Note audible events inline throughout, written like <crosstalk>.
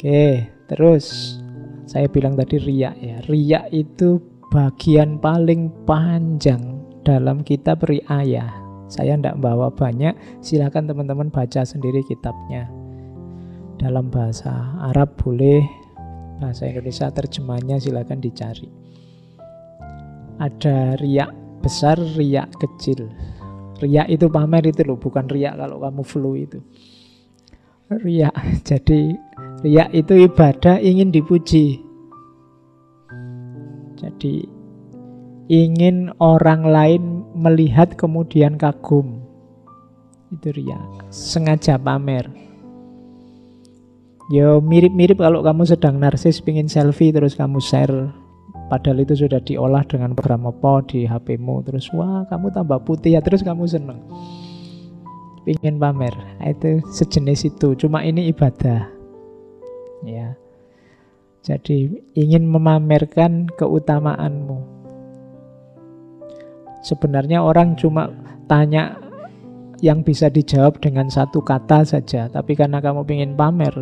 Oke, terus saya bilang tadi riak ya. Riak itu bagian paling panjang dalam kitab riayah. Saya tidak bawa banyak, silakan teman-teman baca sendiri kitabnya. Dalam bahasa Arab boleh, bahasa Indonesia terjemahnya silakan dicari. Ada riak besar, riak kecil. Riak itu pamer itu loh, bukan riak kalau kamu flu itu. Riak, <laughs> jadi Riak itu ibadah ingin dipuji. Jadi ingin orang lain melihat kemudian kagum. Itu riak. Sengaja pamer. Yo mirip-mirip kalau kamu sedang narsis pingin selfie terus kamu share Padahal itu sudah diolah dengan program apa di HPmu Terus wah kamu tambah putih ya terus kamu seneng Pingin pamer Itu sejenis itu Cuma ini ibadah ya. Jadi ingin memamerkan keutamaanmu. Sebenarnya orang cuma tanya yang bisa dijawab dengan satu kata saja, tapi karena kamu ingin pamer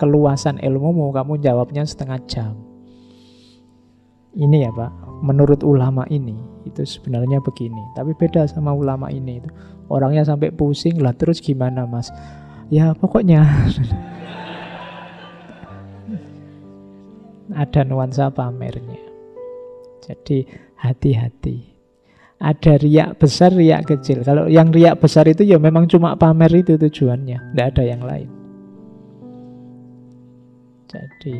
keluasan ilmumu, kamu jawabnya setengah jam. Ini ya Pak, menurut ulama ini itu sebenarnya begini, tapi beda sama ulama ini itu. Orangnya sampai pusing lah, terus gimana Mas? Ya pokoknya <laughs> ada nuansa pamernya. Jadi hati-hati. Ada riak besar, riak kecil. Kalau yang riak besar itu ya memang cuma pamer itu tujuannya, tidak ada yang lain. Jadi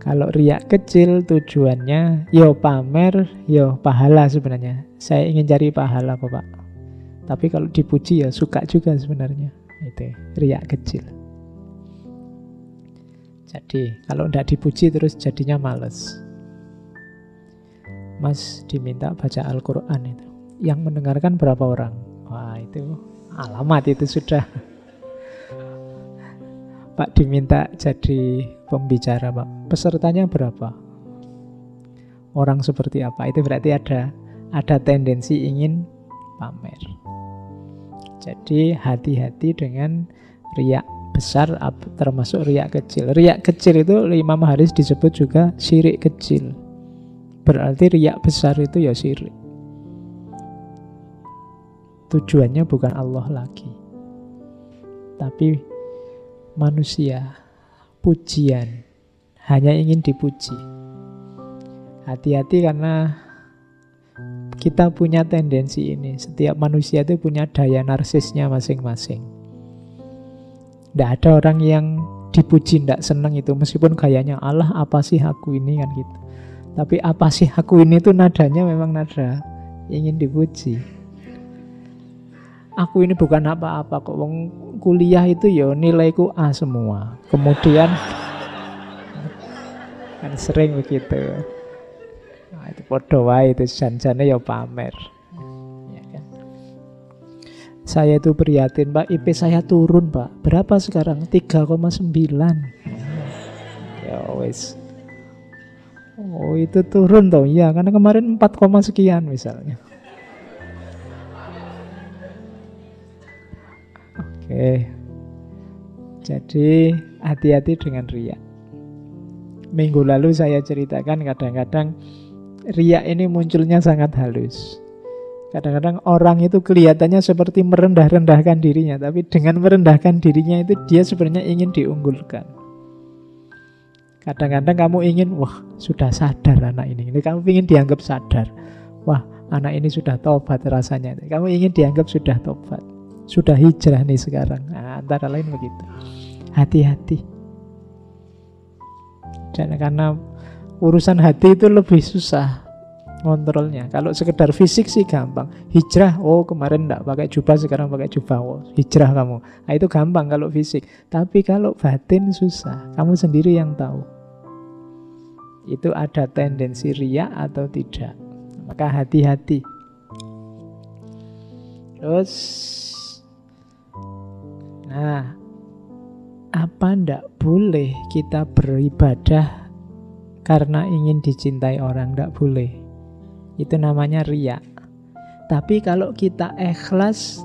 kalau riak kecil tujuannya yo ya pamer, yo ya pahala sebenarnya. Saya ingin cari pahala Bapak. Tapi kalau dipuji ya suka juga sebenarnya. Itu riak kecil. Jadi kalau tidak dipuji terus jadinya males. Mas diminta baca Al-Quran itu. Yang mendengarkan berapa orang? Wah itu alamat itu sudah. <laughs> Pak diminta jadi pembicara Pak. Pesertanya berapa? Orang seperti apa? Itu berarti ada ada tendensi ingin pamer. Jadi hati-hati dengan riak besar termasuk riak kecil. Riak kecil itu Imam Haris disebut juga syirik kecil. Berarti riak besar itu ya syirik. Tujuannya bukan Allah lagi. Tapi manusia, pujian, hanya ingin dipuji. Hati-hati karena kita punya tendensi ini. Setiap manusia itu punya daya narsisnya masing-masing. Tidak ada orang yang dipuji tidak senang itu meskipun gayanya Allah apa sih aku ini kan gitu. Tapi apa sih aku ini tuh nadanya memang nada ingin dipuji. Aku ini bukan apa-apa kok wong kuliah itu ya nilaiku A semua. Kemudian <laughs> kan sering begitu. Nah, itu podo wae itu janjane ya pamer. Saya itu prihatin, Pak. IP saya turun, Pak. Berapa sekarang? 3,9. Ya wes. Oh, itu turun toh. Iya, karena kemarin 4, sekian misalnya. Oke. Jadi hati-hati dengan riak. Minggu lalu saya ceritakan kadang-kadang riak ini munculnya sangat halus. Kadang-kadang orang itu kelihatannya seperti merendah-rendahkan dirinya, tapi dengan merendahkan dirinya itu dia sebenarnya ingin diunggulkan. Kadang-kadang kamu ingin, wah sudah sadar anak ini, ini kamu ingin dianggap sadar. Wah anak ini sudah tobat rasanya. Kamu ingin dianggap sudah tobat, sudah hijrah nih sekarang. Nah, antara lain begitu. Hati-hati. Dan karena urusan hati itu lebih susah ngontrolnya. Kalau sekedar fisik sih gampang. Hijrah, oh kemarin enggak pakai jubah, sekarang pakai jubah. Oh, hijrah kamu. Nah, itu gampang kalau fisik. Tapi kalau batin susah. Kamu sendiri yang tahu. Itu ada tendensi riak atau tidak. Maka hati-hati. Terus Nah, apa ndak boleh kita beribadah karena ingin dicintai orang? Ndak boleh. Itu namanya riak. Tapi kalau kita ikhlas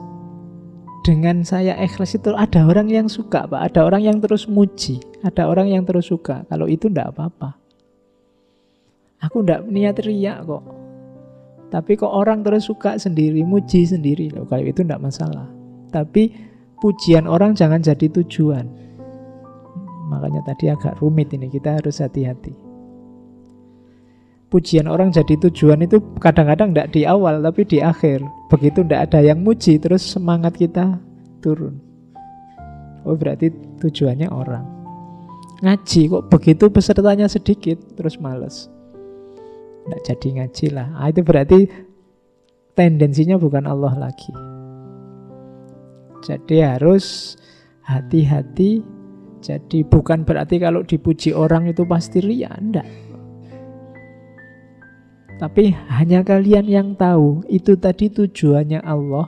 dengan saya ikhlas itu ada orang yang suka Pak, ada orang yang terus muji, ada orang yang terus suka. Kalau itu ndak apa-apa. Aku ndak niat riak kok. Tapi kok orang terus suka sendiri, muji sendiri. Loh, kalau itu ndak masalah. Tapi pujian orang jangan jadi tujuan. Makanya tadi agak rumit ini, kita harus hati-hati pujian orang jadi tujuan itu kadang-kadang tidak di awal tapi di akhir. Begitu tidak ada yang muji terus semangat kita turun. Oh berarti tujuannya orang. Ngaji kok begitu pesertanya sedikit terus males. Tidak jadi ngaji lah. Ah, itu berarti tendensinya bukan Allah lagi. Jadi harus hati-hati. Jadi bukan berarti kalau dipuji orang itu pasti ria, enggak. Tapi hanya kalian yang tahu itu tadi tujuannya Allah.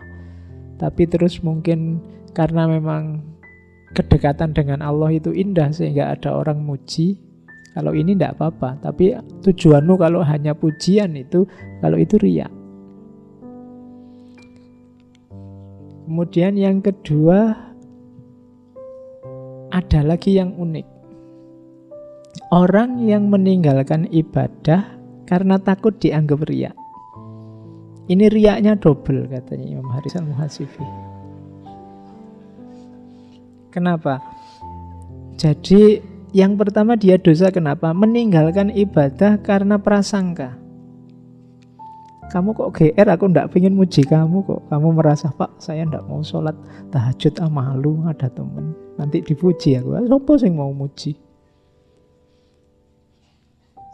Tapi terus mungkin karena memang kedekatan dengan Allah itu indah sehingga ada orang muji. Kalau ini tidak apa-apa. Tapi tujuanmu kalau hanya pujian itu, kalau itu riak. Kemudian yang kedua ada lagi yang unik. Orang yang meninggalkan ibadah karena takut dianggap riak. Ini riaknya double katanya Imam Haris al-Muhasifi. Kenapa? Jadi yang pertama dia dosa kenapa? Meninggalkan ibadah karena prasangka. Kamu kok GR, aku ndak pengen muji kamu kok. Kamu merasa, Pak, saya ndak mau sholat tahajud ah malu, ada temen. Nanti dipuji aku. Sopo sih mau muji?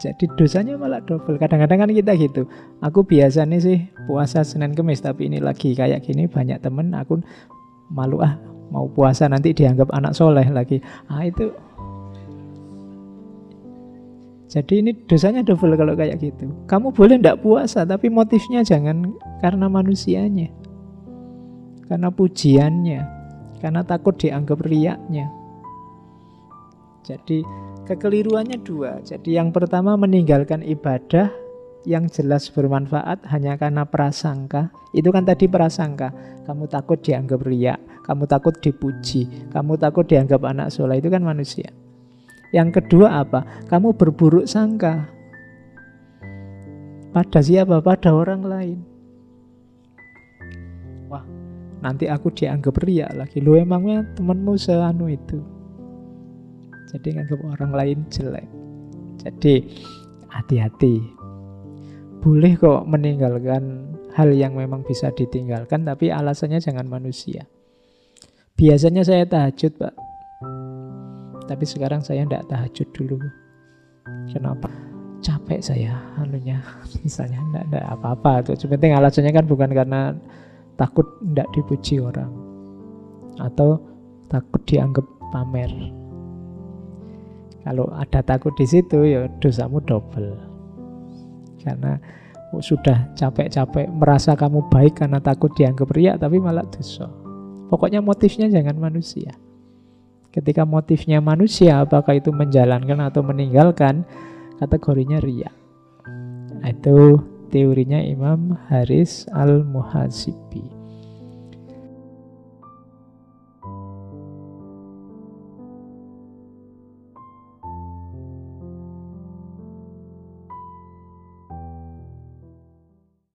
Jadi dosanya malah double. Kadang-kadang kan kita gitu. Aku biasa nih sih puasa Senin Kemis, tapi ini lagi kayak gini banyak temen aku malu ah mau puasa nanti dianggap anak soleh lagi. Ah itu. Jadi ini dosanya double kalau kayak gitu. Kamu boleh ndak puasa, tapi motifnya jangan karena manusianya. Karena pujiannya. Karena takut dianggap riaknya. Jadi Kekeliruannya dua. Jadi yang pertama meninggalkan ibadah yang jelas bermanfaat hanya karena prasangka. Itu kan tadi prasangka. Kamu takut dianggap riak, kamu takut dipuji, kamu takut dianggap anak soleh. Itu kan manusia. Yang kedua apa? Kamu berburuk sangka. Pada siapa? Pada orang lain. Wah, nanti aku dianggap riak lagi. Lu emangnya temenmu seanu itu. Jadi nganggap orang lain jelek. Jadi hati-hati. Boleh kok meninggalkan hal yang memang bisa ditinggalkan, tapi alasannya jangan manusia. Biasanya saya tahajud, Pak. Tapi sekarang saya tidak tahajud dulu. Kenapa? Capek saya anunya. <laughs> Misalnya tidak apa-apa. Itu penting alasannya kan bukan karena takut tidak dipuji orang. Atau takut dianggap pamer. Kalau ada takut di situ ya dosamu double. Karena sudah capek-capek merasa kamu baik karena takut dianggap riak tapi malah dosa. Pokoknya motifnya jangan manusia. Ketika motifnya manusia apakah itu menjalankan atau meninggalkan kategorinya riak. Itu teorinya Imam Haris Al-Muhasibi.